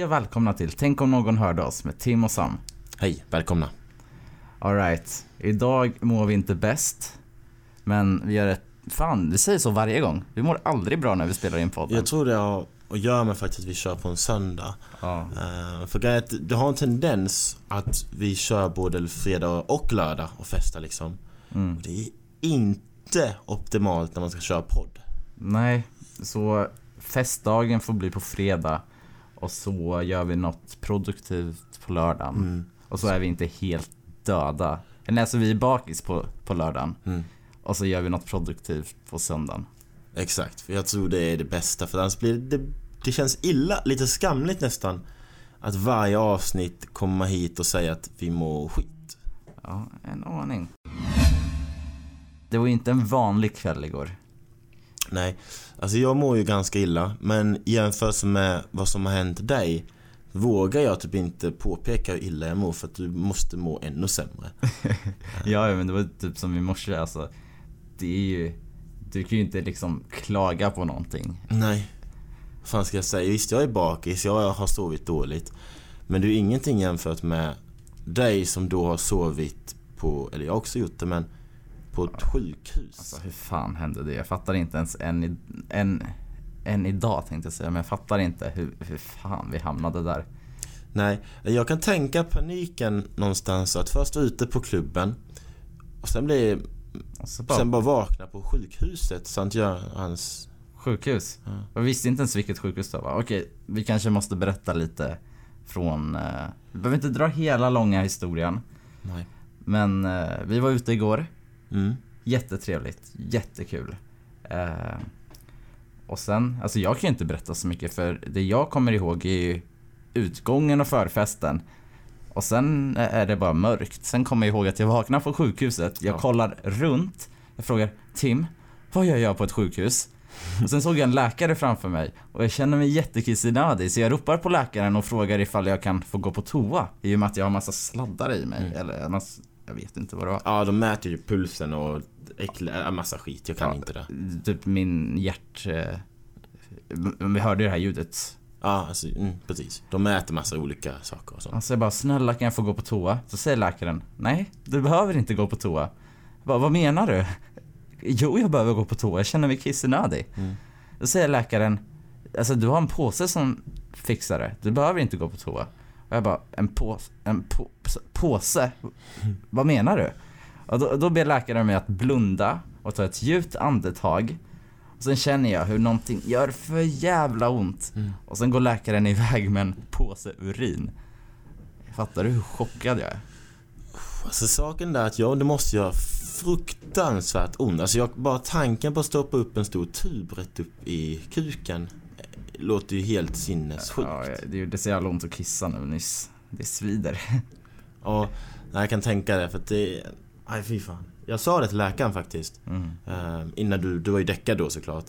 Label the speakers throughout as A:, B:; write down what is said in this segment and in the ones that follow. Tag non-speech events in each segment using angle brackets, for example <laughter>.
A: Hej och välkomna till Tänk om någon hörde oss med Tim och Sam.
B: Hej, välkomna.
A: Alright, idag mår vi inte bäst. Men vi gör ett... Fan, vi säger så varje gång. Vi mår aldrig bra när vi spelar in podden.
B: Jag tror det har att göra med faktiskt att vi kör på en söndag.
A: Ja.
B: Uh, för att det har en tendens att vi kör både fredag och lördag och festar liksom.
A: Mm.
B: Och det är inte optimalt när man ska köra podd.
A: Nej, så festdagen får bli på fredag. Och så gör vi något produktivt på lördagen.
B: Mm.
A: Och så är vi inte helt döda. Eller alltså vi är bakis på, på lördagen.
B: Mm.
A: Och så gör vi något produktivt på söndagen.
B: Exakt, för jag tror det är det bästa för annars blir det, det, känns illa, lite skamligt nästan. Att varje avsnitt komma hit och säga att vi mår skit.
A: Ja, en aning. Det var inte en vanlig kväll igår.
B: Nej, alltså jag mår ju ganska illa men i jämförelse med vad som har hänt dig vågar jag typ inte påpeka hur illa jag mår för att du måste må ännu sämre. <laughs>
A: Ja, men det var typ som i morse alltså. Det är ju... Du kan ju inte liksom klaga på någonting.
B: Nej. Vad fan ska jag säga? Visst, jag är bakis, jag har sovit dåligt. Men det är ju ingenting jämfört med dig som då har sovit på, eller jag har också gjort det men på ett sjukhus.
A: Alltså hur fan hände det? Jag fattar inte ens än, än, än idag tänkte jag säga. Men jag fattar inte hur, hur fan vi hamnade där.
B: Nej, jag kan tänka paniken någonstans att först vara ute på klubben och sen bli,
A: Och så bara,
B: sen bara vakna på sjukhuset Sankt Görans...
A: sjukhus.
B: Ja.
A: Jag visste inte ens vilket sjukhus det var. Okej, vi kanske måste berätta lite från... Eh, vi behöver inte dra hela långa historien.
B: Nej.
A: Men eh, vi var ute igår.
B: Mm.
A: Jättetrevligt, jättekul. Eh, och sen, alltså jag kan ju inte berätta så mycket för det jag kommer ihåg är ju utgången och förfesten. Och sen är det bara mörkt. Sen kommer jag ihåg att jag vaknar på sjukhuset. Jag
B: Ja.
A: kollar runt. Jag frågar Tim, vad gör jag på ett sjukhus? Och sen såg jag en läkare framför mig och jag känner mig jättekissnödig så jag ropar på läkaren och frågar ifall jag kan få gå på toa i och med att jag har massa sladdar i mig.
B: Mm.
A: Eller jag vet inte vad det var.
B: Ja, de mäter ju pulsen och äckliga, äh, massa skit. Jag kan
A: Ja.
B: inte det.
A: typ min hjärt... Eh, vi hörde ju det här ljudet.
B: Ja, alltså, mm, precis. De mäter massa olika saker och sånt.
A: Han säger bara snälla kan jag få gå på toa? Så säger läkaren nej, du behöver inte gå på toa. Jag bara, vad menar du? Jo, jag behöver gå på toa, jag känner mig kissnödig.
B: Mm.
A: Då säger läkaren, alltså du har en påse som fixar det, du behöver inte gå på toa. Och jag bara, en påse? En på, påse? Vad menar du? Och då, då ber läkaren mig att blunda och ta ett djupt andetag. Och sen känner jag hur någonting gör för jävla ont.
B: Mm.
A: Och sen går läkaren iväg med en påse urin. Fattar du hur chockad jag är?
B: Alltså saken där att jag, det måste göra fruktansvärt ont. Alltså jag, bara tanken på att stoppa upp en stor tub rätt upp i kuken låter ju helt sinnessjukt.
A: Ja, det gjorde så jävla ont att kissa nu nyss. Det svider.
B: Ja, jag kan tänka det för att det... Nej fy fan. Jag sa det till läkaren faktiskt.
A: Mm.
B: Eh, innan du, du var ju däckad då såklart.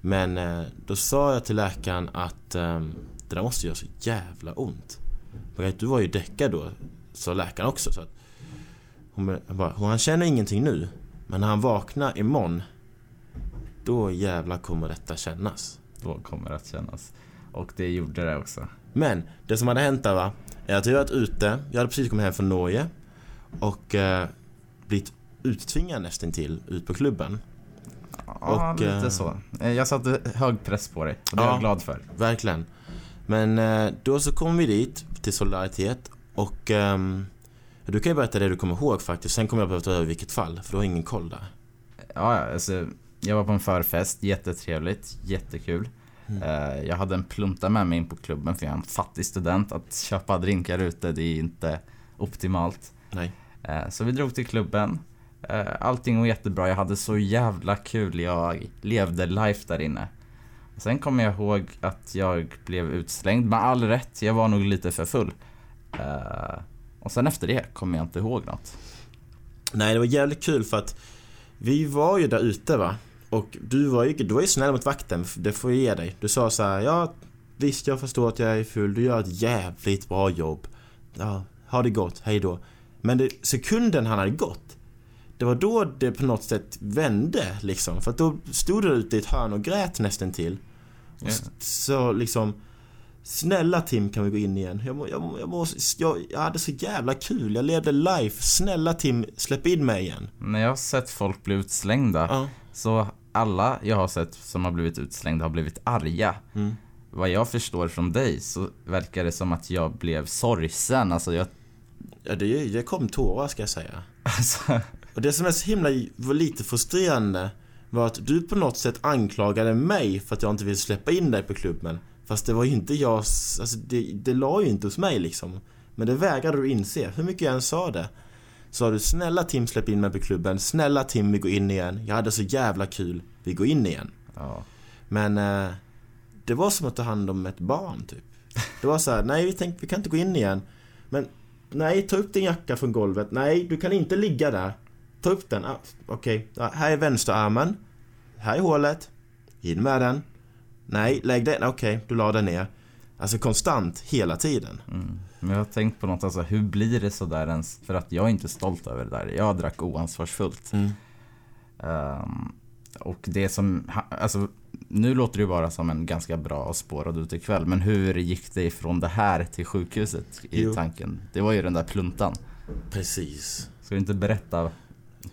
B: Men eh, då sa jag till läkaren att eh, det där måste göra så jävla ont. Du var ju däckad då, sa läkaren också. Så att hon, bara, han känner ingenting nu. Men när han vaknar imorgon, då jävlar kommer detta kännas.
A: Då kommer att kännas. Och det gjorde det också.
B: Men det som hade hänt där va, är att jag varit ute, jag hade precis kommit hem från Norge och eh, blivit uttvingad nästintill ut på klubben.
A: Ja,
B: Och,
A: lite
B: eh,
A: så. Eh, Jag satte hög press på dig och det är
B: Ja.
A: jag glad för.
B: Verkligen. Men eh, då så kom vi dit till Solidaritet och ehm, du kan ju berätta det du kommer ihåg faktiskt. Sen kommer jag behöva ta över vilket fall, för du har ingen koll där.
A: Ja, ja, alltså, jag var på en förfest, jättetrevligt, jättekul.
B: Mm.
A: Eh, Jag hade en plunta med mig in på klubben för jag är en fattig student. Att köpa drinkar ute, det är inte optimalt.
B: Nej.
A: Eh, Så vi drog till klubben. Eh, Allting var jättebra, jag hade så jävla kul. Jag levde life där inne. Sen kommer jag ihåg att jag blev utslängd, med all rätt. Jag var nog lite för full. Och sen efter det kommer jag inte ihåg något.
B: Nej, det var jävligt kul för att vi var ju där ute va. Och du var ju, du var ju snäll mot vakten, det får jag ge dig. Du sa så här, ja visst jag förstår att jag är full, du gör ett jävligt bra jobb. Ja, ha det gott, hej då. Men det, sekunden han hade gått, det var då det på något sätt vände liksom. För att då stod du ute i ett hörn och grät nästan till. S- Så liksom, Snälla Tim, kan vi gå in igen? Jag, jag, jag, må, jag, jag hade så jävla kul, jag levde life. Snälla Tim, släpp in mig igen.
A: När jag har sett folk bli utslängda
B: Ja.
A: så alla jag har sett som har blivit utslängda har blivit arga.
B: Mm.
A: Vad jag förstår från dig så verkar det som att jag blev sorgsen. Alltså jag...
B: Ja, det, det kom tårar ska jag säga.
A: Alltså, <laughs>
B: Och det som är så himla, var lite frustrerande var att du på något sätt anklagade mig för att jag inte ville släppa in dig på klubben. Fast det var ju inte jag, alltså det, det la ju inte hos mig liksom. Men det vägrade du inse, hur mycket jag än sa det. Sa du snälla Tim släpp in mig på klubben, snälla Tim vi går in igen. Jag hade så jävla kul, vi går in igen.
A: ja.
B: Men eh, det var som att ta hand om ett barn typ. Det var så här, nej vi tänkte vi kan inte gå in igen. Men nej, ta upp din jacka från golvet. Nej, du kan inte ligga där. Ta upp den. Ah, Okej, ja, här är vänsterarmen. Här är hålet. In med den. Nej, lägg den. Okej, du la den ner. Alltså konstant, hela tiden.
A: Mm. Men jag har tänkt på något, alltså hur blir det sådär ens? För att jag är inte stolt över det där. Jag drack oansvarsfullt.
B: Mm.
A: Ehm, och det som, alltså nu låter det ju bara som en ganska bra och spårad utekväll. Men hur gick det ifrån det här till sjukhuset i
B: Jo.
A: tanken? Det var ju den där pluntan.
B: Precis.
A: Ska du inte berätta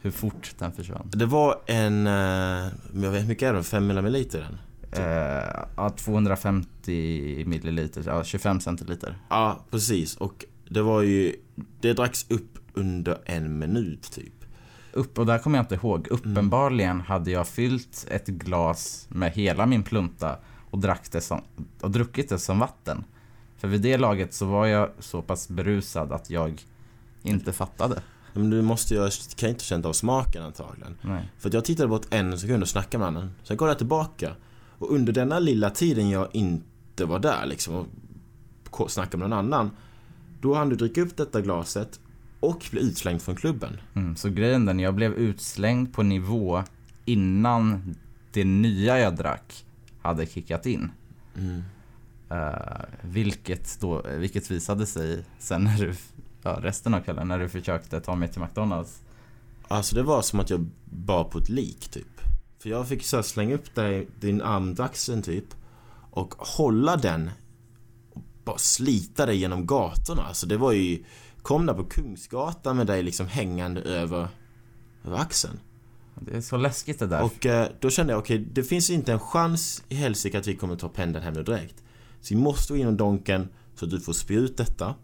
A: hur fort den försvann?
B: Det var en, eh, jag vet mycket är det? 500 milliliter den?
A: Eh, ja, 250 milliliter, ja 25 centiliter.
B: Ja, precis. Och det var ju, det dracks upp under en minut typ.
A: Upp, och där kommer jag inte ihåg. Uppenbarligen hade jag fyllt ett glas med hela min plunta och, drack det som, och druckit det som vatten. För vid det laget så var jag så pass berusad att jag inte fattade.
B: Men du måste ju, kan inte ha känt av smaken antagligen.
A: Nej.
B: För att jag tittade bort en sekund och snackade med honom. Sen kollade jag tillbaka. Och under denna lilla tiden jag inte var där liksom och snackade med någon annan. Då hann du dricka upp detta glaset och bli utslängd från klubben.
A: Mm, så grejen den, jag blev utslängd på nivå innan det nya jag drack hade kickat in.
B: Mm.
A: Eh, vilket, då, vilket visade sig sen när du, ja, resten av kvällen när du försökte ta mig till McDonalds.
B: Alltså det var som att jag bar på ett lik typ. För jag fick så slänga upp dig, din arm under axeln typ. Och hålla den. Och bara slita dig genom gatorna. Alltså det var ju... Kom där på Kungsgatan med dig liksom hängande över, över axeln.
A: Det är så läskigt det där.
B: Och eh, då kände jag, okej, det finns inte en chans i helsike att vi kommer ta pendeln hem nu direkt. Så vi måste gå in och donken så att du får spy ut detta.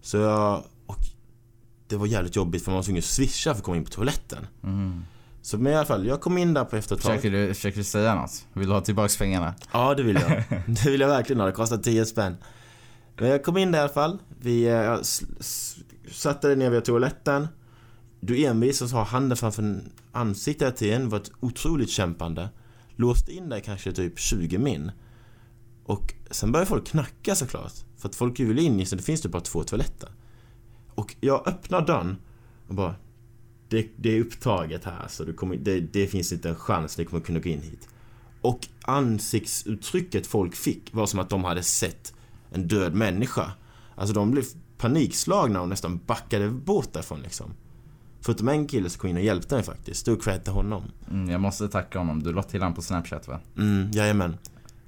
B: Så jag... Och det var jävligt jobbigt för man var tvungen att swisha för att komma in på toaletten.
A: Mm.
B: Så men i alla fall, jag kom in där på efter ett tag.
A: Försöker, du, försöker du säga något? Vill du ha tillbaks pengarna?
B: Ja, det vill jag. <laughs> Det vill jag verkligen ha. Det kostar 10 spänn. Men jag kom in där i alla fall. Vi eh, jag satte ner vid toaletten. Du envisades ha handen framför ansiktet till en. var ett otroligt kämpande. Låste in dig kanske typ 20 min. Och sen började folk knacka såklart. För att folk vill in så det finns typ bara två toaletter. Och jag öppnar dörren och bara det, det är upptaget här så du kommer, det, det finns inte en chans ni kommer kunna gå in hit. Och ansiktsuttrycket folk fick var som att de hade sett en död människa. Alltså de blev panikslagna och nästan backade bort därifrån liksom. Förutom en kille som kom in och hjälpte mig faktiskt. Stor cred till honom.
A: Mm, jag måste tacka honom. Du la till honom på Snapchat va?
B: Mm, jajamän.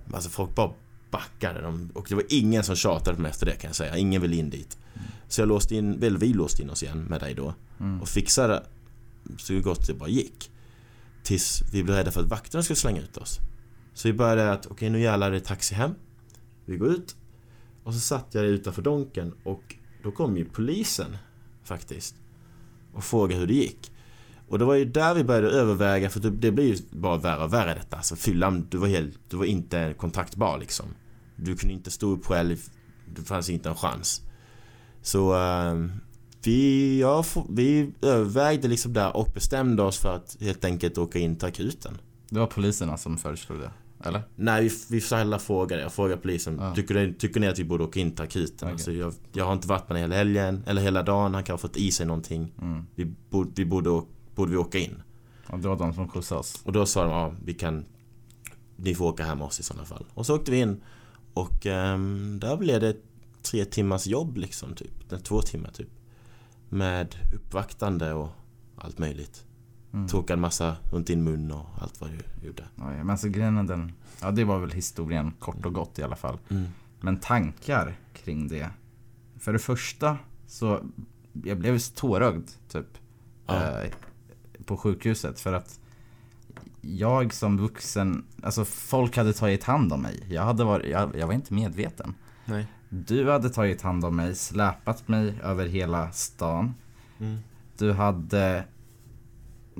B: Men Alltså folk bara backade. De, och det var ingen som tjatade på mig efter det kan jag säga. Ingen ville in dit. Så jag låste in, väl vi låste in oss igen med dig då.
A: Mm.
B: Och fixade så gott det bara gick. Tills vi blev rädda för att vakterna skulle slänga ut oss. Så vi började att, okej nu jävlar är det taxi hem. Vi går ut. Och så satt jag utanför Donken och då kom ju polisen faktiskt. Och frågade hur det gick. Och det var ju där vi började överväga för det, blir ju bara värre och värre detta. Alltså fyllan, du var helt, du var inte kontaktbar liksom. Du kunde inte stå upp själv. Det fanns inte en chans. Så eh, vi, ja, vi övervägde liksom där och bestämde oss för att helt enkelt åka in till akuten.
A: Det var poliserna som föreslog det. Eller?
B: Nej, vi, vi själva frågade. Jag frågade polisen.
A: Ja.
B: Tycker, ni, tycker ni att vi borde åka in till akuten?
A: Okej.
B: Alltså, jag, jag har inte varit med hela helgen eller hela dagen. Han kan ha fått i sig någonting.
A: Mm.
B: Vi, borde, vi borde, borde vi åka in?
A: Och det var de som skjutsade oss.
B: Och då sa de, ja vi kan Ni får åka hem med oss i sådana fall. Och så åkte vi in Och ehm, där blev det tre timmars jobb liksom typ. Två timmar typ. Med uppvaktande och allt möjligt.
A: Mm.
B: Tog en massa runt din mun och allt vad du gjorde.
A: Ja, men alltså grejen den, ja det var väl historien kort och gott i alla fall.
B: Mm.
A: Men tankar kring det. För det första så, jag blev så tårögd typ.
B: Ja.
A: Eh, på sjukhuset för att jag som vuxen, alltså folk hade tagit hand om mig. Jag hade varit, jag, jag var inte medveten.
B: Nej.
A: Du hade tagit hand om mig, släpat mig över hela stan.
B: Mm.
A: Du hade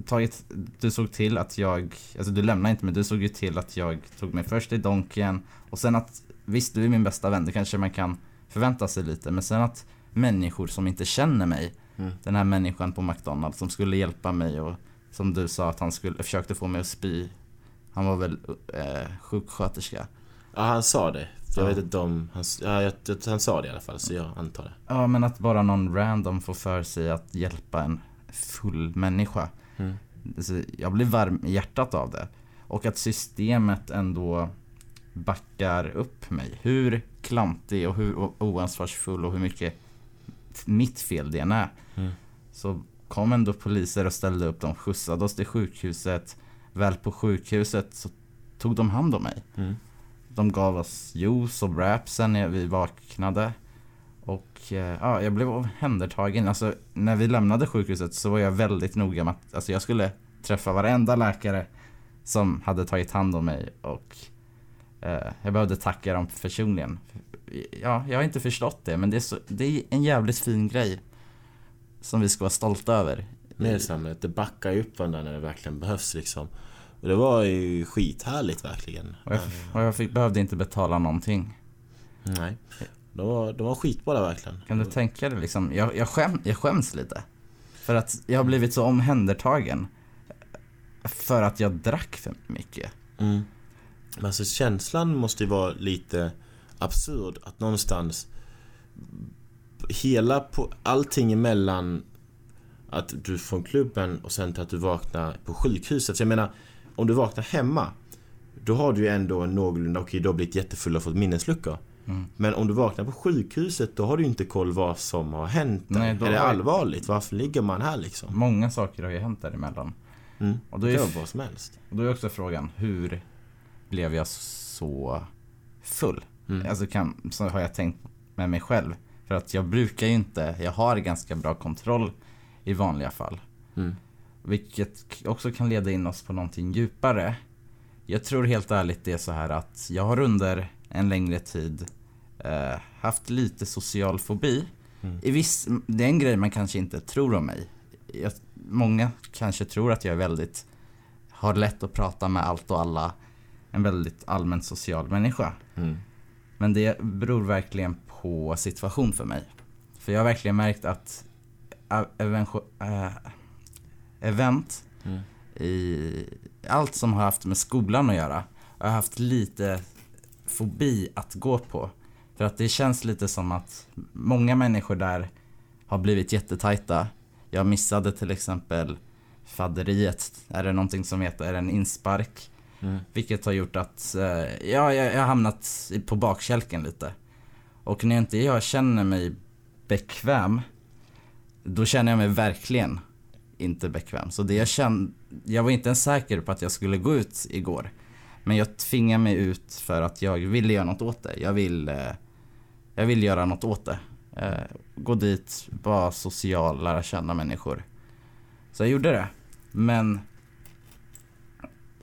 A: tagit, du såg till att jag, alltså du lämnade inte mig, du såg ju till att jag tog mig först i Donken och sen att, visst du är min bästa vän, det kanske man kan förvänta sig lite, men sen att människor som inte känner mig,
B: Mm.
A: den här människan på McDonalds som skulle hjälpa mig och som du sa att han skulle, försökte få mig att spy. Han var väl eh, sjuksköterska.
B: Ja, han sa det. Jag
A: Ja.
B: vet inte om... Han, ja, jag, han sa det i alla fall, så jag antar det.
A: Ja men att bara någon random får för sig att hjälpa en full människa.
B: Mm.
A: Jag blir varm i hjärtat av det. Och att systemet ändå backar upp mig. Hur klantig och hur oansvarsfull och hur mycket mitt fel det än är.
B: Mm.
A: Så kom ändå poliser och ställde upp dem, skjutsade oss till sjukhuset. Väl på sjukhuset så tog de hand om mig.
B: Mm.
A: De gav oss juice och wraps sen när vi vaknade. Och eh, ja, jag blev omhändertagen. Alltså när vi lämnade sjukhuset så var jag väldigt noga med att alltså, jag skulle träffa varenda läkare som hade tagit hand om mig och eh, jag behövde tacka dem personligen. Ja, jag har inte förstått det men det är, så, det är en jävligt fin grej som vi ska vara stolta över.
B: Med samhället, det backar ju upp varandra när det verkligen behövs liksom. Och det var ju skithärligt verkligen.
A: Och jag, och jag fick, behövde inte betala någonting.
B: Nej. De var, de var skitbra där verkligen.
A: Kan du tänka dig liksom, jag, jag, skäm, jag skäms lite. För att jag har blivit så omhändertagen. För att jag drack för mycket.
B: Mm. Men alltså känslan måste ju vara lite absurd att någonstans Hela på, allting emellan att du från klubben och sen till att du vaknar på sjukhuset. Så jag menar, om du vaknar hemma då har du ju ändå en någorlunda, okej du har blivit jättefull och fått minnesluckor.
A: Mm.
B: Men om du vaknar på sjukhuset då har du ju inte koll vad som har hänt.
A: Nej,
B: är det allvarligt? Varför ligger man här liksom?
A: Många saker har ju hänt däremellan.
B: Mm.
A: Och då
B: det
A: är,
B: vara vad som helst.
A: och då är också frågan, hur blev jag så full?
B: Mm.
A: Alltså kan, så har jag tänkt med mig själv. För att jag brukar ju inte, jag har ganska bra kontroll i vanliga fall.
B: Mm.
A: Vilket också kan leda in oss på någonting djupare. Jag tror helt ärligt det är så här att jag har under en längre tid eh, haft lite social fobi.
B: Mm.
A: I viss, det är en grej man kanske inte tror om mig. Jag, många kanske tror att jag är väldigt, har lätt att prata med allt och alla. En väldigt allmänt social människa.
B: Mm.
A: Men det beror verkligen på situation för mig. För jag har verkligen märkt att ä- eventu- äh, event
B: Mm.
A: i allt som har haft med skolan att göra har jag haft lite fobi att gå på. För att det känns lite som att många människor där har blivit jättetajta. Jag missade till exempel fadderiet, är det någonting som heter, är det en inspark?
B: Mm.
A: Vilket har gjort att eh, ja, jag, jag har hamnat på bakkälken lite. Och när inte jag känner mig bekväm, då känner jag mig verkligen inte bekväm. Så det jag kände, jag var inte ens säker på att jag skulle gå ut igår. Men jag tvingade mig ut för att jag ville göra något åt det. Jag vill, jag vill göra något åt det. Eh, gå dit, vara social, lära känna människor. Så jag gjorde det. Men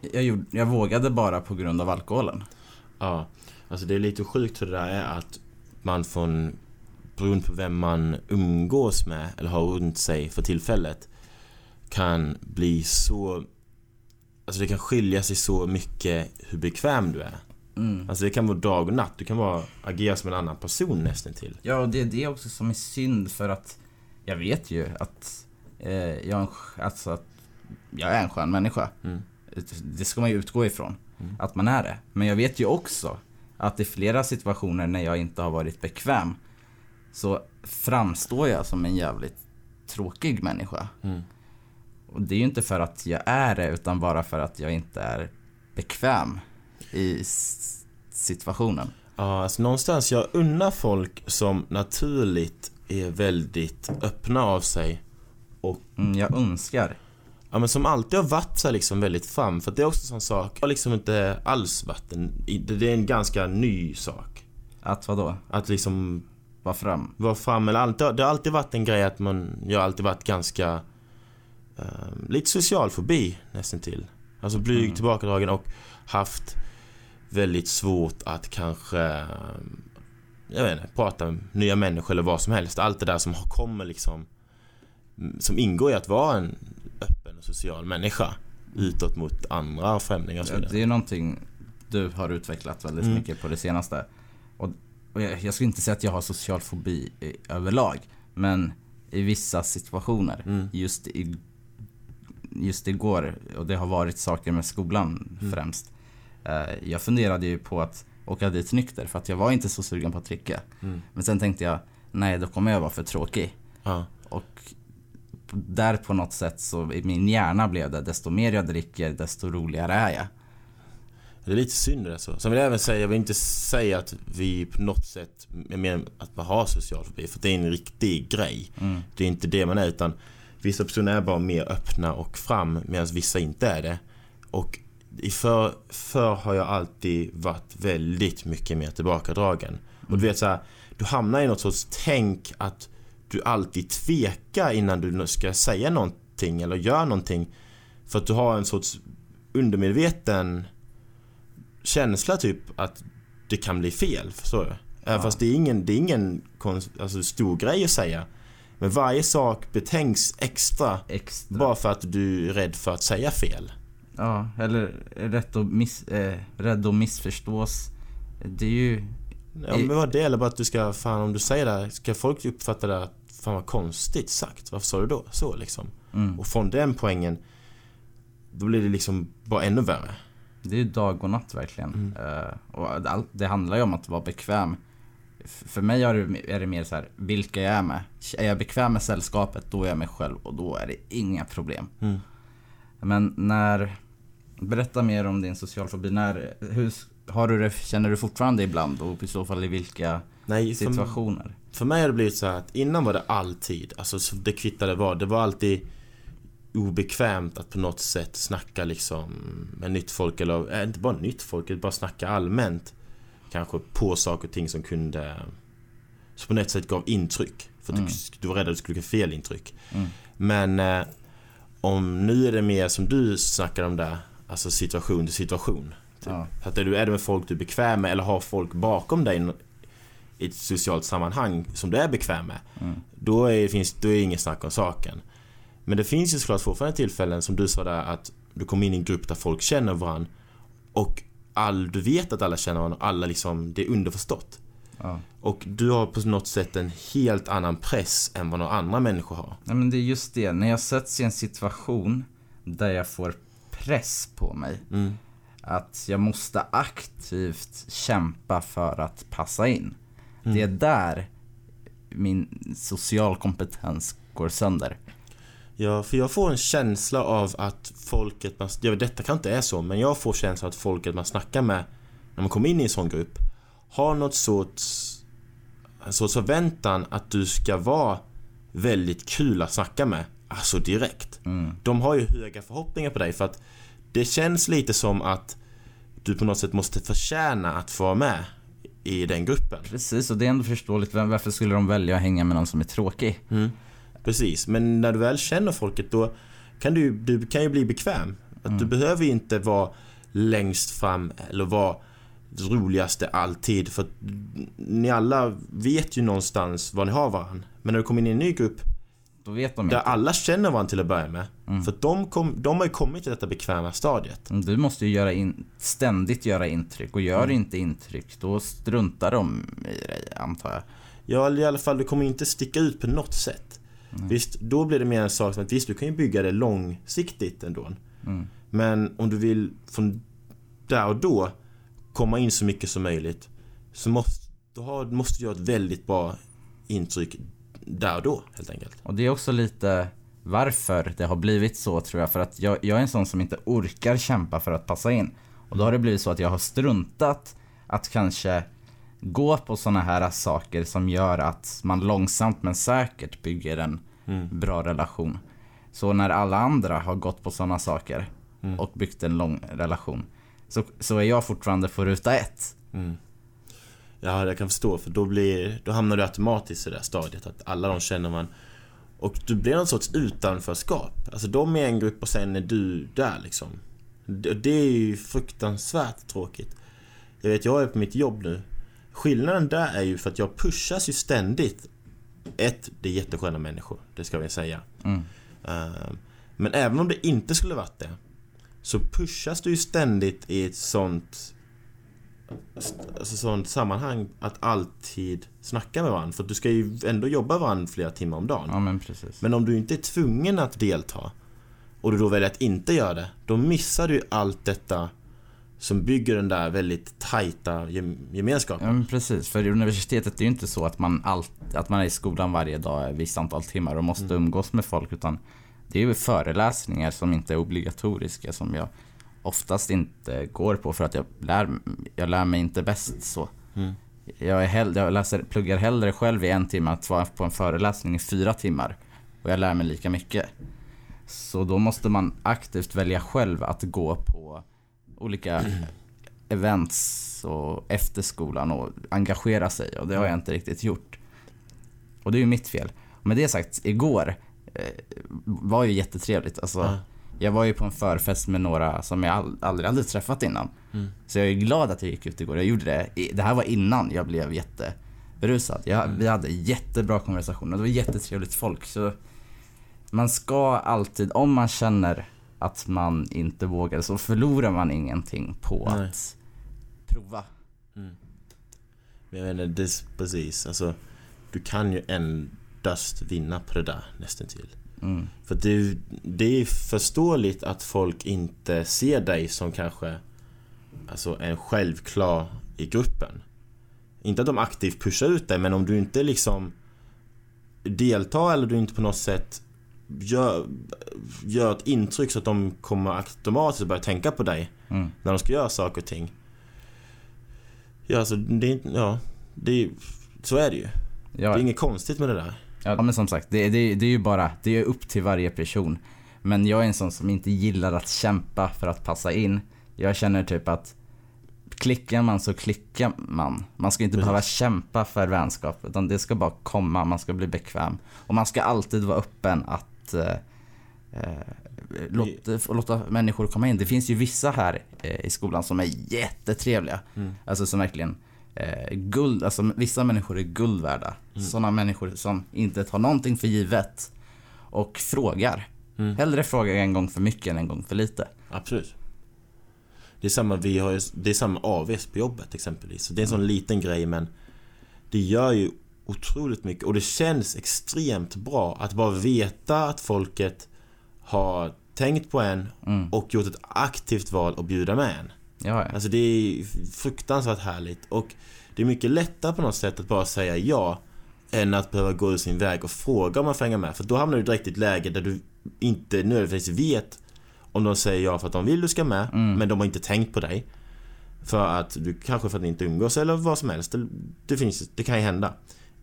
A: jag, gjorde, jag vågade bara på grund av alkoholen.
B: Ja, alltså det är lite sjukt hur det där är att man från beroende på vem man umgås med eller har runt sig för tillfället kan bli så Alltså det kan skilja sig så mycket hur bekväm du är.
A: Mm.
B: Alltså det kan vara dag och natt. Du kan vara, agera som en annan person nästan till.
A: Ja, och det är det också som är synd för att jag vet ju att eh, jag, en alltså att jag är en skön människa.
B: Mm.
A: Det ska man ju utgå ifrån,
B: Mm.
A: att man är det. Men jag vet ju också att i flera situationer när jag inte har varit bekväm så framstår jag som en jävligt tråkig människa.
B: Mm.
A: Och det är ju inte för att jag är det utan bara för att jag inte är bekväm i situationen.
B: Ja, alltså någonstans, jag unnar folk som naturligt är väldigt öppna av sig och
A: Mm, jag önskar.
B: Ja men som alltid har varit så liksom väldigt fram för det är också en sån sak Jag har liksom inte alls varit en, det är en ganska ny sak
A: Att vadå?
B: Att liksom
A: Vara fram?
B: vara fram eller allt. Det har, alltid varit en grej att man, jag har alltid varit ganska eh, lite social fobi nästan till. Alltså blyg,
A: Mm.
B: tillbakadragen och haft väldigt svårt att kanske eh, jag vet inte, prata med nya människor eller vad som helst. Allt det där som har- kommer liksom som ingår i att vara en öppen och social människa utåt mot andra främlingar och så vidare.
A: det är någonting du har utvecklat väldigt
B: Mm.
A: mycket på det senaste. Och, och jag, jag skulle inte säga att jag har social fobi i, överlag. Men i vissa situationer.
B: Mm.
A: Just, i, just igår, och det har varit saker med skolan
B: Mm.
A: främst. Eh, jag funderade ju på att åka dit nykter för att jag var inte så sugen på att dricka.
B: Mm.
A: Men sen tänkte jag, nej då kommer jag vara för tråkig.
B: Ja.
A: Och där på något sätt så i min hjärna blev det, desto mer jag dricker desto roligare är jag.
B: Det är lite synd det så. Sen vill jag även säga, jag vill inte säga att vi på något sätt är mer att man har social fobi. För det är en riktig grej.
A: Mm.
B: Det är inte det man är utan vissa personer är bara mer öppna och fram medan vissa inte är det. Och i för, har jag alltid varit väldigt mycket mer tillbakadragen. Och du vet så här, du hamnar i något sorts tänk att du alltid tvekar innan du ska säga någonting eller gör någonting. För att du har en sorts undermedveten känsla typ att det kan bli fel, förstår du? Även
A: Ja.
B: fast det är ingen, det är ingen konst, alltså, stor grej att säga. Men varje sak betänks extra
A: Extra.
B: bara för att du är rädd för att säga fel.
A: Ja, eller rätt att, miss, eh, rädd att missförstås. Det är ju...
B: Ja, men vad det eller bara att du ska, fan om du säger det här, ska folk uppfatta det att fan vad konstigt sagt. Varför sa du då så liksom?
A: Mm,
B: Och från den poängen, då blir det liksom bara ännu värre.
A: det är ju dag och natt verkligen.
B: Mm.
A: Eh, och det, all- det handlar ju om att vara bekväm. För mig är det, är det mer så här, vilka jag är med. Är jag bekväm med sällskapet, då är jag mig själv och då är det inga problem.
B: Mm.
A: Men när... Berätta mer om din socialfobi. När, hur, har du det, känner du fortfarande ibland och i så fall i vilka
B: Nej, för,
A: situationer?
B: för mig har det blivit så att innan var det alltid, alltså så det kvittade vad, det var alltid obekvämt att på något sätt snacka liksom med nytt folk eller, äh, inte bara nytt folk, bara snacka allmänt. Kanske på saker och ting som kunde, som på något sätt gav intryck. För
A: Mm.
B: du, du var rädd att du skulle ge fel intryck.
A: Mm.
B: Men eh, om nu är det mer som du snackar om där, alltså situation till situation. Typ.
A: Ja.
B: Att är du är det med folk du är bekväm med eller har folk bakom dig i ett socialt sammanhang som du är bekväm med.
A: Mm.
B: Då är, finns, då är det inget snack om saken. Men det finns ju såklart fortfarande tillfällen som du sa där att du kommer in i en grupp där folk känner varandra och all, du vet att alla känner varandra och alla liksom, det är underförstått.
A: Ja.
B: Och du har på något sätt en helt annan press än vad några andra människor har.
A: Nej men det är just det, när jag sätts i en situation där jag får press på mig.
B: Mm.
A: Att jag måste aktivt kämpa för att passa in.
B: Mm.
A: Det är där min social kompetens går sönder.
B: Ja, för jag får en känsla av att folket man, vet, detta kan inte är så, men jag får känslan att folket man snackar med när man kommer in i en sån grupp har något sorts en sorts förväntan att du ska vara väldigt kul att snacka med. Alltså direkt.
A: Mm.
B: De har ju höga förhoppningar på dig för att det känns lite som att du på något sätt måste förtjäna att få vara med i den gruppen.
A: Precis, och det är ändå förståeligt. Varför skulle de välja att hänga med någon som är tråkig?
B: Mm. Precis, men när du väl känner folket då kan du, du kan ju bli bekväm. Att Du behöver inte vara längst fram eller vara roligaste alltid för att ni alla vet ju någonstans vad ni har varandra. Men när du kommer in i en ny grupp
A: Då vet de
B: där
A: inte.
B: alla känner varandra till att börja med.
A: Mm.
B: För de, kom, de har ju kommit till detta bekväma stadiet.
A: Du måste ju göra in, ständigt göra intryck och gör
B: Mm.
A: inte intryck då struntar de i dig antar jag.
B: Ja, i alla fall du kommer inte sticka ut på något sätt.
A: Mm.
B: Visst, då blir det mer en sak som att visst, du kan ju bygga det långsiktigt ändå.
A: Mm.
B: Men om du vill från där och då komma in så mycket som möjligt så måste du ha, måste du göra ett väldigt bra intryck där och då helt enkelt.
A: Och det är också lite varför det har blivit så tror jag. För att jag, jag är en sån som inte orkar kämpa för att passa in. Och då har det blivit så att jag har struntat att kanske gå på såna här saker som gör att man långsamt men säkert bygger en
B: Mm.
A: bra relation. Så när alla andra har gått på såna saker
B: Mm.
A: och byggt en lång relation så, så är jag fortfarande på ruta ett.
B: Mm. Ja, jag kan förstå för då blir, då hamnar du automatiskt i det där stadiet att alla de känner man och du blir någon sorts utanförskap. Alltså de är en grupp och sen är du där liksom. Det, det är ju fruktansvärt tråkigt. Jag vet, jag är på mitt jobb nu. Skillnaden där är ju för att jag pushas ju ständigt. Ett, det är jättesköna människor, det ska vi säga.
A: Mm.
B: Uh, men även om det inte skulle varit det så pushas du ju ständigt i ett sånt alltså sånt sammanhang att alltid snacka med varandra. För att du ska ju ändå jobba varandra flera timmar om dagen.
A: Ja men precis.
B: Men om du inte är tvungen att delta och du då väljer att inte göra det, då missar du allt detta som bygger den där väldigt tajta gemenskapen.
A: Ja men precis, för i universitetet är ju inte så att man, allt, att man är i skolan varje dag ett visst antal timmar och måste mm. umgås med folk utan det är ju föreläsningar som inte är obligatoriska som jag oftast inte går på för att jag lär, jag lär mig inte bäst så. Mm. Jag, är hell, jag läser, pluggar hellre själv i en timme att vara på en föreläsning i fyra timmar. Och jag lär mig lika mycket. Så då måste man aktivt välja själv att gå på olika <clears throat> events och efter skolan och engagera sig. Och det har jag inte riktigt gjort. Och det är ju mitt fel. Med det sagt, igår eh, var ju jättetrevligt. Alltså, mm. Jag var ju på en förfest med några som jag all, aldrig hade träffat innan. Mm. Så jag är glad att jag gick ut igår. Jag gjorde det. Det här var innan jag blev jätteberusad. Jag, mm. Vi hade jättebra konversationer. Det var jättetrevligt folk. Så man ska alltid, om man känner att man inte vågar så förlorar man ingenting på Nej. att prova. Mm.
B: Men jag menar, det, precis. Alltså, du kan ju endast vinna på det där nästan till. Mm. För det, det är förståeligt att folk inte ser dig som kanske Alltså en självklar i gruppen. Inte att de aktivt pushar ut dig men om du inte liksom deltar eller du inte på något sätt gör, gör ett intryck så att de kommer automatiskt börja tänka på dig mm. när de ska göra saker och ting. Ja, alltså det, ja, det, så är det ju. Ja. Det är inget konstigt med det där.
A: Ja men som sagt, det, det, det är ju bara, det är upp till varje person. Men jag är en sån som inte gillar att kämpa för att passa in. Jag känner typ att klickar man så klickar man. Man ska inte Precis. behöva kämpa för vänskap utan det ska bara komma, man ska bli bekväm. Och man ska alltid vara öppen att eh, eh, låta, låta människor komma in. Det finns ju vissa här eh, i skolan som är jättetrevliga. Mm. Alltså som verkligen eh, guld, alltså vissa människor är guld värda. Mm. Sådana människor som inte tar någonting för givet och frågar. Mm. Hellre frågar en gång för mycket än en gång för lite.
B: Absolut. Det är samma, vi har, det är samma AVS på jobbet exempelvis. Så det är en sån mm. liten grej men det gör ju otroligt mycket och det känns extremt bra att bara veta att folket har tänkt på en mm. och gjort ett aktivt val att bjuda med en. Ja, ja. Alltså det är fruktansvärt härligt och det är mycket lättare på något sätt att bara säga ja än att behöva gå ur sin väg och fråga om man får hänga med. För då hamnar du direkt i ett läge där du inte nödvändigtvis vet om de säger ja för att de vill du ska med, mm. men de har inte tänkt på dig. För att du kanske för att ni inte umgås eller vad som helst. Det, det, finns, det kan ju hända.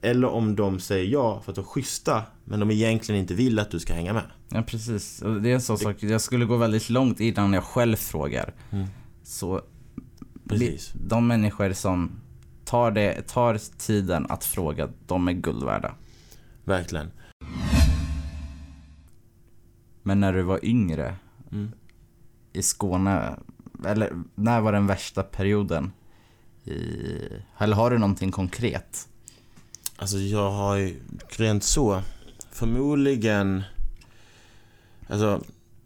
B: Eller om de säger ja för att de är schyssta men de egentligen inte vill att du ska hänga med.
A: Ja precis. Det är en sån sak. Jag skulle gå väldigt långt innan jag själv frågar. Mm. Så precis. de människor som tar, det, tar tiden att fråga, de är guld värda.
B: Verkligen.
A: Men när du var yngre mm. i Skåne, eller när var den värsta perioden? I, eller har du någonting konkret?
B: Alltså jag har ju rent så förmodligen Alltså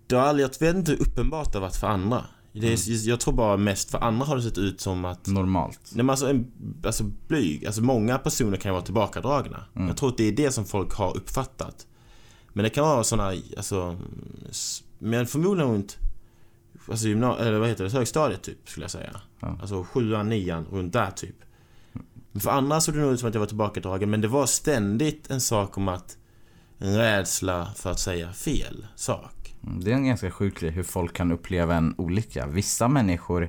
B: det har aldrig, jag vet inte hur uppenbart det har varit för andra. Det är, mm. Jag tror bara mest för andra har det sett ut som att
A: Normalt?
B: Nej men alltså, en, alltså blyg. Alltså många personer kan ju vara tillbakadragna. Mm. Jag tror att det är det som folk har uppfattat. Men det kan vara sådana, alltså Men förmodligen runt Alltså gymna- eller vad heter det, högstadiet typ skulle jag säga. Ja. Alltså sjuan, nian, runt där typ. Men för andra såg det nog ut som att jag var tillbakadragen men det var ständigt en sak om att En rädsla för att säga fel sak.
A: Mm, det är en ganska sjuk grej hur folk kan uppleva en olika. Vissa människor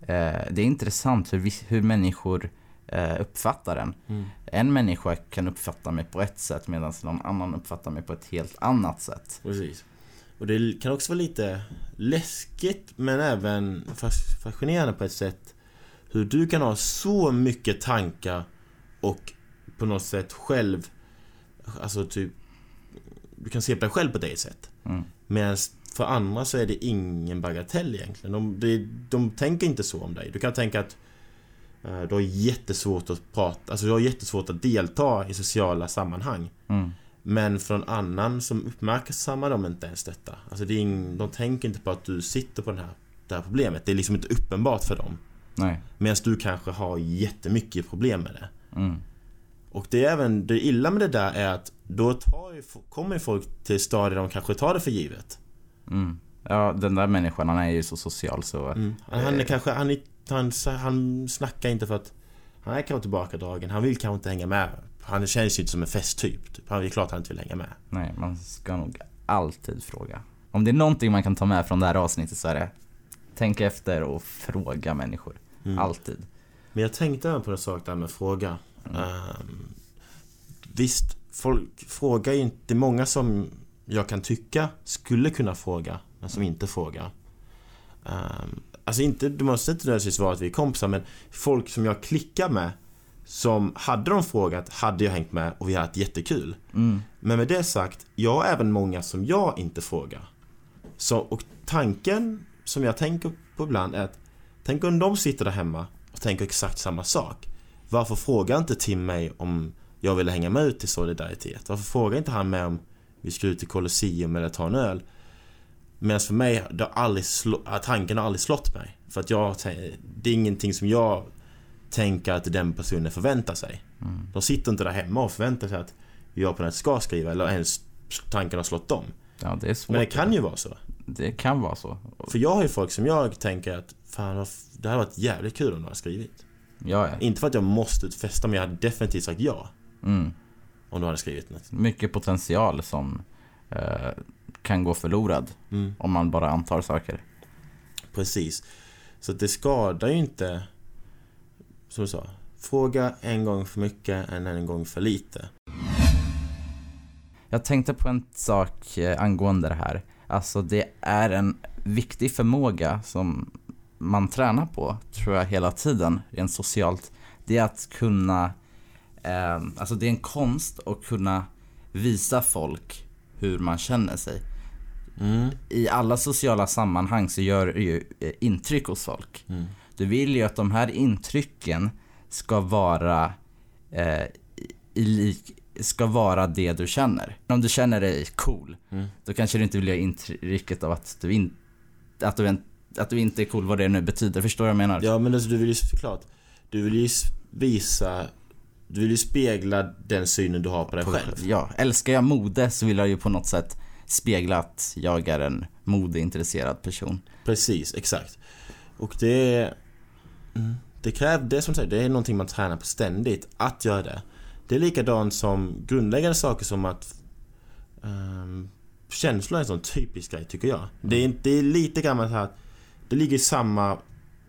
A: eh, Det är intressant hur, hur människor eh, uppfattar en. Mm. En människa kan uppfatta mig på ett sätt medan någon annan uppfattar mig på ett helt annat sätt.
B: Precis. Och det kan också vara lite läskigt men även fascinerande på ett sätt hur du kan ha så mycket tankar och på något sätt själv, alltså typ, du kan se på dig själv på det sätt.
A: Mm.
B: Medan för andra så är det ingen bagatell egentligen. De, de, de tänker inte så om dig. Du kan tänka att eh, du har jättesvårt att prata, alltså du har jättesvårt att delta i sociala sammanhang.
A: Mm.
B: Men för en annan som uppmärksammar de inte ens detta. Alltså det ing, de tänker inte på att du sitter på den här, det här problemet. Det är liksom inte uppenbart för dem.
A: Nej.
B: Medan du kanske har jättemycket problem med det.
A: Mm.
B: Och det är även, det illa med det där är att då tar ju, kommer ju folk till stadier de kanske tar det för givet.
A: Mm. Ja, den där människan han är ju så social så...
B: Mm. Han är kanske, han, är, han, han snackar inte för att han är kanske tillbakadragen, han vill kanske inte hänga med. Han känns ju inte som en festtyp. Typ. Han är klart han inte vill hänga med.
A: Nej, man ska nog alltid fråga. Om det är någonting man kan ta med från det här avsnittet så är det Tänk efter och fråga människor.
B: Mm.
A: Alltid.
B: Men jag tänkte även på en sak där med fråga. Ehm, visst, folk frågar ju inte. Det många som jag kan tycka skulle kunna fråga, men som inte frågar. Um, alltså inte, du måste inte nödvändigtvis vara att vi är kompisar, men folk som jag klickar med som hade de frågat hade jag hängt med och vi hade haft jättekul.
A: Mm.
B: Men med det sagt, jag har även många som jag inte frågar. Så, och tanken som jag tänker på ibland är att Tänk om de sitter där hemma och tänker exakt samma sak. Varför frågar inte Tim mig om jag ville hänga med ut till Solidaritet? Varför frågar inte han mig om vi ska ut till Colosseum eller ta en öl? Medan för mig, det har aldrig slå, tanken har aldrig slått mig. För att jag, det är ingenting som jag tänker att den personen förväntar sig.
A: Mm.
B: De sitter inte där hemma och förväntar sig att jag på något ska skriva eller ens tanken har slått dem.
A: Ja, det är svårt.
B: Men det kan ju vara så.
A: Det kan vara så.
B: För jag har ju folk som jag tänker att fan, det hade varit jävligt kul om du hade skrivit.
A: Ja, ja.
B: Inte för att jag måste festa, men jag hade definitivt sagt ja.
A: Mm.
B: Om du hade skrivit något.
A: Mycket potential som eh, kan gå förlorad
B: Mm.
A: om man bara antar saker.
B: Precis. Så det skadar ju inte, som du sa, fråga en gång för mycket än en gång för lite.
A: Jag tänkte på en sak eh, angående det här. Alltså det är en viktig förmåga som man tränar på, tror jag, hela tiden, rent socialt. Det är att kunna, eh, alltså det är en konst att kunna visa folk hur man känner sig.
B: Mm.
A: I alla sociala sammanhang så gör det ju eh, intryck hos folk.
B: Mm.
A: Du vill ju att de här intrycken ska vara eh, i lik, ska vara det du känner. Om du känner dig cool,
B: Mm.
A: då kanske du inte vill ge intrycket av att du, in, att du, en, att du inte är cool, vad det nu betyder. Förstår du vad jag menar?
B: Ja, men alltså, du vill ju såklart, du vill ju visa, du vill ju spegla den synen du har på dig själv.
A: Ja, älskar jag mode så vill jag ju på något sätt spegla att jag är en modeintresserad person.
B: Precis, exakt. Och det mm, Det kräver, det som sagt, det är någonting man tränar på ständigt, att göra det. Det är likadant som grundläggande saker som att um, Känslor är en sån typisk grej tycker jag. Det, är, det är lite grann så här att det ligger i samma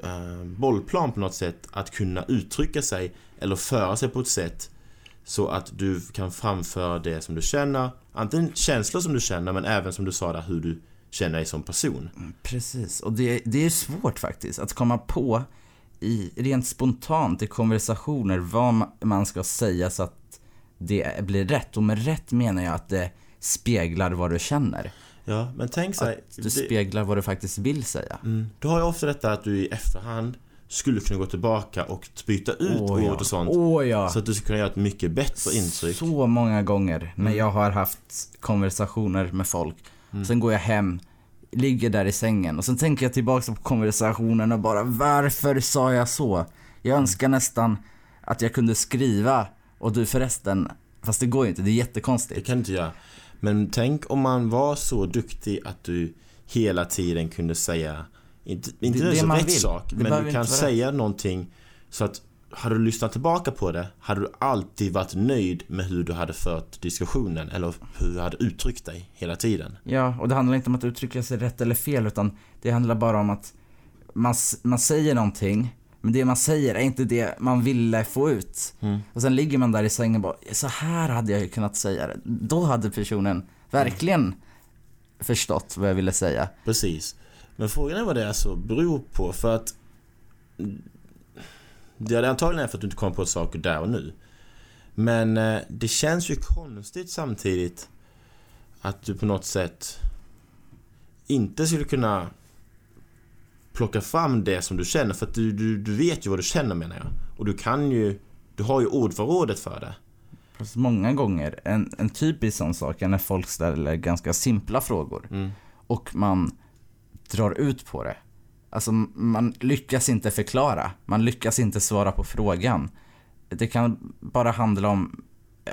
B: eh, bollplan på något sätt att kunna uttrycka sig eller föra sig på ett sätt så att du kan framföra det som du känner. Antingen känslor som du känner men även som du sa där hur du känner dig som person.
A: Mm, precis, och det, det är svårt faktiskt att komma på i, rent spontant i konversationer vad man ska säga så att det blir rätt. Och med rätt menar jag att det speglar vad du känner.
B: Ja, men tänk så här,
A: Att du
B: det-
A: speglar vad du faktiskt vill säga.
B: Mm. Du har ju ofta detta att du i efterhand skulle kunna gå tillbaka och byta ut
A: ja.
B: ord och sånt.
A: Åh ja!
B: Så att du ska kunna göra ett mycket bättre intryck.
A: Så många gånger när
B: Mm.
A: jag har haft konversationer med folk.
B: Mm.
A: Sen går jag hem, ligger där i sängen och sen tänker jag tillbaka på konversationen och bara varför sa jag så? Jag
B: Mm.
A: önskar nästan att jag kunde skriva och du förresten, fast det går ju inte, det är
B: Det
A: jättekonstigt.
B: kan du inte göra. Men tänk om man var så duktig att du hela tiden kunde säga, inte, inte
A: Det-
B: det,
A: man
B: rätt
A: vill.
B: sak,
A: Det
B: men du kan säga någonting så att hade du lyssnat tillbaka på det hade du alltid varit nöjd med hur du hade fört diskussionen eller hur du hade uttryckt dig hela tiden.
A: Ja, och det handlar inte om att uttrycka sig rätt eller fel utan det handlar bara om att man, man säger någonting men det man säger är inte det man ville få ut.
B: Mm.
A: Och sen ligger man där i sängen och bara, så här hade jag ju kunnat säga det. Då hade personen verkligen förstått vad jag ville säga.
B: Precis. Men frågan är vad det är så beror på för att Det är antagligen för att du inte kommer på saker där och nu. Men eh, det känns ju konstigt samtidigt att du på något sätt inte skulle kunna plocka fram det som du känner för att du, du, du vet ju vad du känner menar jag. Och du kan ju, du har ju ordförrådet för det.
A: Fast många gånger, en, en typisk sån sak är när folk ställer ganska simpla frågor
B: Mm.
A: och man drar ut på det. Alltså man lyckas inte förklara, man lyckas inte svara på frågan. Det kan bara handla om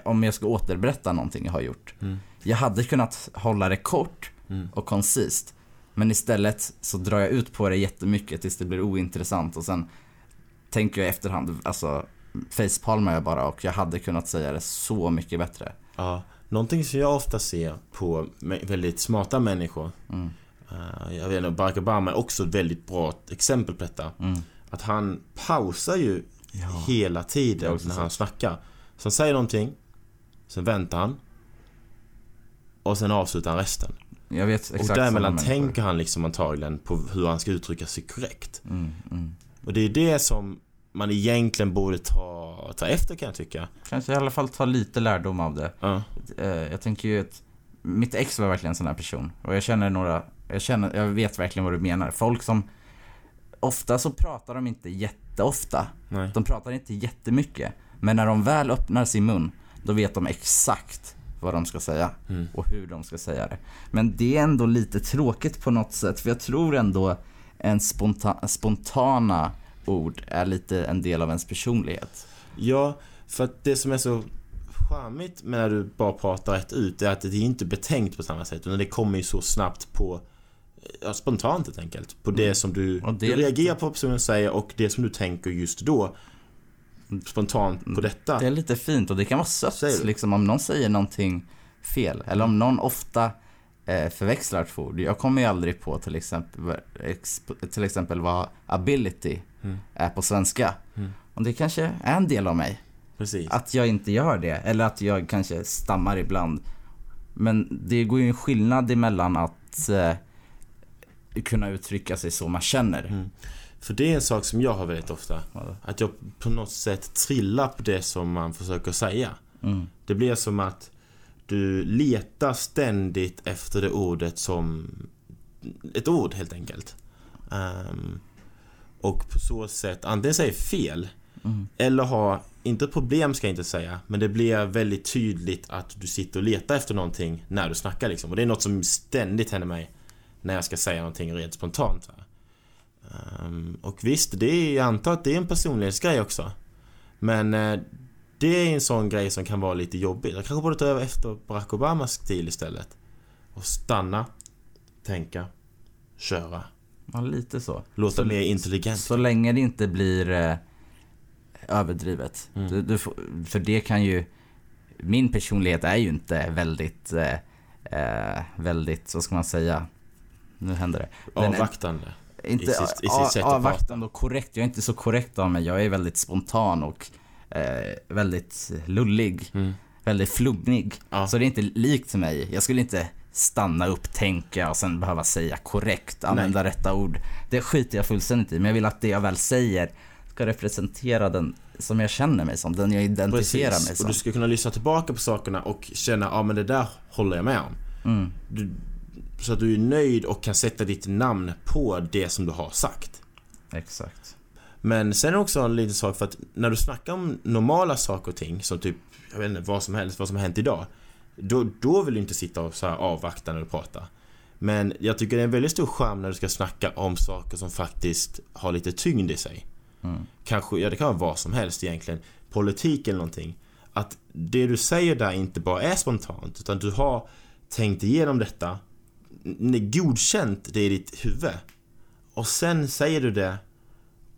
A: om jag ska återberätta någonting jag har gjort.
B: Mm.
A: Jag hade kunnat hålla det kort
B: Mm.
A: och koncist. Men istället så drar jag ut på det jättemycket tills det blir ointressant och sen tänker jag i efterhand, alltså facepalmar jag bara och jag hade kunnat säga det så mycket bättre.
B: Ja, någonting som jag ofta ser på väldigt smarta människor.
A: Mm.
B: eh, jag vet inte, Barack Obama är också ett väldigt bra exempel på detta.
A: Mm.
B: Att han pausar ju
A: Ja.
B: hela tiden när han snackar. Så han säger någonting, sen väntar han. Och sen avslutar han resten.
A: Jag vet exakt
B: och däremellan tänker han liksom antagligen på hur han ska uttrycka sig korrekt.
A: Mm, mm.
B: Och det är det som man egentligen borde ta, ta efter kan jag tycka.
A: Kanske i alla fall ta lite lärdom av det. Eh, Jag tänker ju att mitt ex var verkligen en sån här person. Och jag känner några, jag känner, jag vet verkligen vad du menar. Folk som, ofta så pratar de inte jätteofta.
B: Nej.
A: De pratar inte jättemycket. Men när de väl öppnar sin mun, då vet de exakt vad de ska säga.
B: Mm.
A: Och hur de ska säga det. Men det är ändå lite tråkigt på något sätt. För jag tror ändå en sponta, spontana ord är lite en del av ens personlighet.
B: Ja, för att det som är så charmigt med när du bara pratar rätt ut är att det är inte betänkt på samma sätt utan det kommer ju så snabbt på ja, spontant helt enkelt. På det som du,
A: Mm. Det
B: du
A: är lite-
B: reagerar på vad personen säger och det som du tänker just då spontant på detta.
A: Det är lite fint och det kan vara sött liksom om någon säger någonting fel. Eller om någon ofta eh, förväxlar två ord. Jag kommer ju aldrig på till exempel, ex, till exempel vad ability
B: Mm.
A: är på svenska.
B: Mm.
A: Och det kanske är en del av mig.
B: Precis.
A: Att jag inte gör det. Eller att jag kanske stammar ibland. Men det går ju en skillnad emellan att eh, kunna uttrycka sig så man känner.
B: Mm. För det är en sak som jag har väldigt ofta. Att jag på något sätt trillar på det som man försöker säga.
A: Mm.
B: Det blir som att du letar ständigt efter det ordet som ett ord helt enkelt. Ehm, och på så sätt antingen säger fel
A: Mm.
B: eller har, inte problem ska jag inte säga, men det blir väldigt tydligt att du sitter och letar efter någonting när du snackar liksom. Och det är något som ständigt händer mig när jag ska säga någonting rent spontant. Här. Ehm, och visst, det är, jag antar att det är en personlighetsgrej också. Men eh, det är en sån grej som kan vara lite jobbig. Jag kanske borde ta över efter Barack Obamas stil istället. Och stanna, tänka, köra.
A: Ja, lite så.
B: Låta
A: Så-
B: mer intelligent.
A: Så länge det inte blir eh, överdrivet.
B: Mm.
A: Du, du, får- för det kan ju... Min personlighet är ju inte väldigt, eh, eh, väldigt, vad ska man säga? Nu händer det. Den
B: Avvaktande.
A: Inte
B: i sitt- i sitt sätt att
A: korrekt. Jag är inte så korrekt av mig. Jag är väldigt spontan och eh, väldigt lullig.
B: Mm.
A: Väldigt flummig.
B: Ja.
A: Så det är inte likt mig. Jag skulle inte stanna upp, tänka och sen behöva säga korrekt, använda rätta ord. Det skiter jag fullständigt i. Men jag vill att det jag väl säger ska representera den som jag känner mig som. Den jag identifierar mig
B: Precis.
A: som.
B: Och du ska kunna lyssna tillbaka på sakerna och känna, ja men det där håller jag med om.
A: Mm.
B: Du, så att du är nöjd och kan sätta ditt namn på det som du har sagt.
A: Exakt.
B: Men sen också en liten sak för att när du snackar om normala saker och ting som typ, jag vet inte, vad som helst, vad som har hänt idag. Då, då vill du inte sitta och så här avvakta när du pratar. Men jag tycker det är en väldigt stor charm när du ska snacka om saker som faktiskt har lite tyngd i sig.
A: Mm.
B: Kanske, ja det kan vara vad som helst egentligen. Politik eller någonting. Att det du säger där inte bara är spontant utan du har tänkt igenom detta. Godkänt det i ditt huvud. Och sen säger du det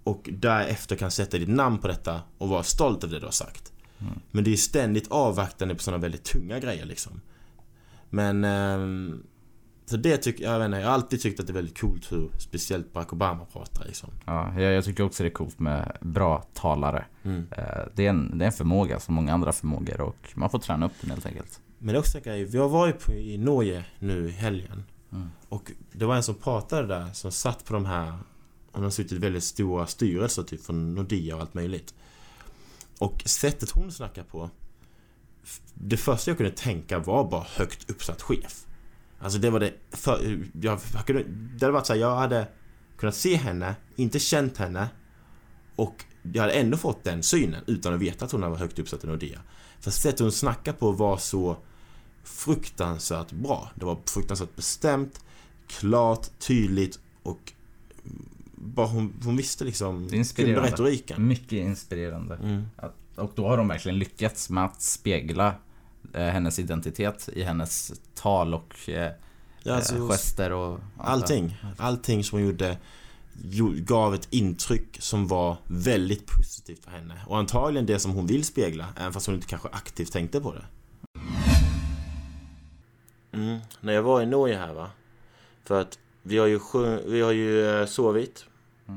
B: och därefter kan sätta ditt namn på detta och vara stolt över det du har sagt.
A: Mm.
B: Men det är ständigt avvaktande på sådana väldigt tunga grejer liksom. Men... ehm, så det tycker jag, jag inte, jag har alltid tyckt att det är väldigt coolt hur speciellt Barack Obama pratar liksom.
A: Ja, jag, jag tycker också det är coolt med bra talare.
B: Mm.
A: Eh, Det är, en, det är en förmåga som många andra förmågor och man får träna upp den helt enkelt.
B: Men det är också en grej, vi har varit på, i Norge nu i helgen.
A: Mm.
B: Och det var en som pratade där som satt på de här Hon har suttit i väldigt stora styrelser typ från Nordea och allt möjligt. Och sättet hon snackar på Det första jag kunde tänka var bara högt uppsatt chef. Alltså det var det för, jag, jag kunde, Det hade varit så här, jag hade kunnat se henne, inte känt henne och jag hade ändå fått den synen utan att veta att hon var högt uppsatt i Nordea. För sättet hon snackar på var så fruktansvärt bra. Det var fruktansvärt bestämt, klart, tydligt och bara hon, hon visste liksom
A: inspirerande.
B: retoriken.
A: Mycket inspirerande.
B: Mm.
A: Att, och då har de verkligen lyckats med att spegla eh, hennes identitet i hennes tal och eh,
B: Ja, alltså,
A: eh, gester och
B: allting. Allting som hon gjorde jo- gav ett intryck som var väldigt positivt för henne. Och antagligen det som hon vill spegla, även fast hon inte kanske aktivt tänkte på det. Mm. När jag var i Norge här va. För att vi har ju, vi har ju eh, sovit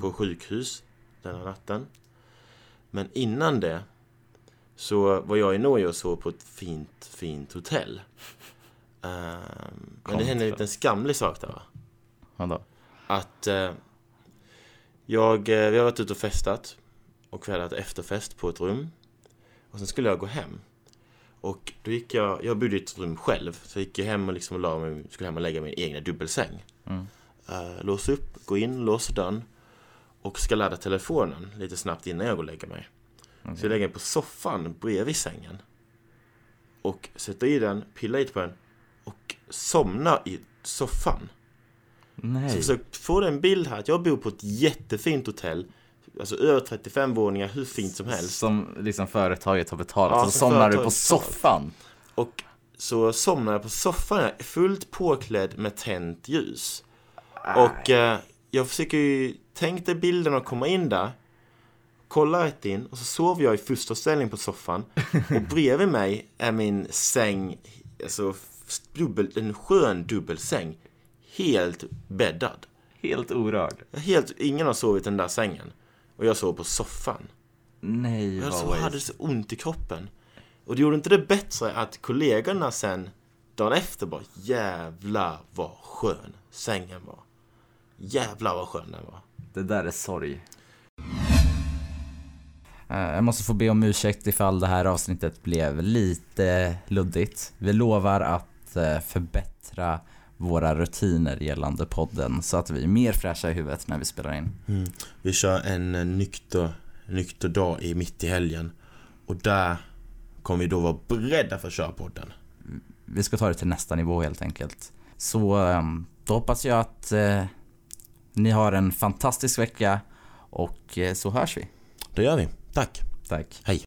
B: på sjukhus denna natten. Men innan det så var jag i Norge och sov på ett fint, fint hotell. <laughs> Ehm, men det hände en liten skamlig sak där va.
A: Vadå?
B: Att eh, jag, eh, vi har varit ute och festat och vi hade haft efterfest på ett rum. Och sen skulle jag gå hem. Och då gick jag, jag bodde i ett rum själv, så jag gick jag hem och liksom la mig, skulle hem och lägga min egna dubbelsäng.
A: Mm.
B: Uh, låsa upp, gå in, låsa dörren och ska ladda telefonen lite snabbt innan jag går och lägger mig. Så jag lägger mig på soffan bredvid sängen. Och sätter i den, pillar lite på den och somnar i soffan. Så
A: Nej.
B: försök få en bild här att jag bor på ett jättefint hotell Alltså över 35 våningar, hur fint som helst
A: Som liksom företaget har betalat.
B: Ja,
A: så
B: som
A: somnar du på soffan.
B: Och så somnar jag på soffan, fullt påklädd med tänt ljus Och eh, jag försöker ju, tänk dig bilden att komma in där Kolla rätt in och så sover jag i fosterställning på soffan <laughs> Och bredvid mig är min säng, alltså dubbel, en skön dubbelsäng Helt bäddad
A: Helt orörd.
B: Helt, ingen har sovit i den där sängen. Och jag sov på soffan.
A: Nej,
B: Jag
A: vad
B: så
A: waste.
B: hade så ont i kroppen. Och det gjorde inte det bättre att kollegorna sen dagen efter bara Jävlar vad skön sängen var. Jävlar vad skön den var.
A: Det där är sorg. Eh, Jag måste få be om ursäkt ifall det här avsnittet blev lite luddigt. Vi lovar att eh, förbättra våra rutiner gällande podden så att vi är mer fräscha i huvudet när vi spelar in.
B: Vi kör en eh, nykter, nykter dag i mitt i helgen. Och där kommer vi då vara beredda för att köra podden.
A: Vi ska ta det till nästa nivå helt enkelt. Så eh, då hoppas jag att eh, ni har en fantastisk vecka och eh, så hörs vi.
B: Det gör vi. Tack.
A: Tack.
B: Hej.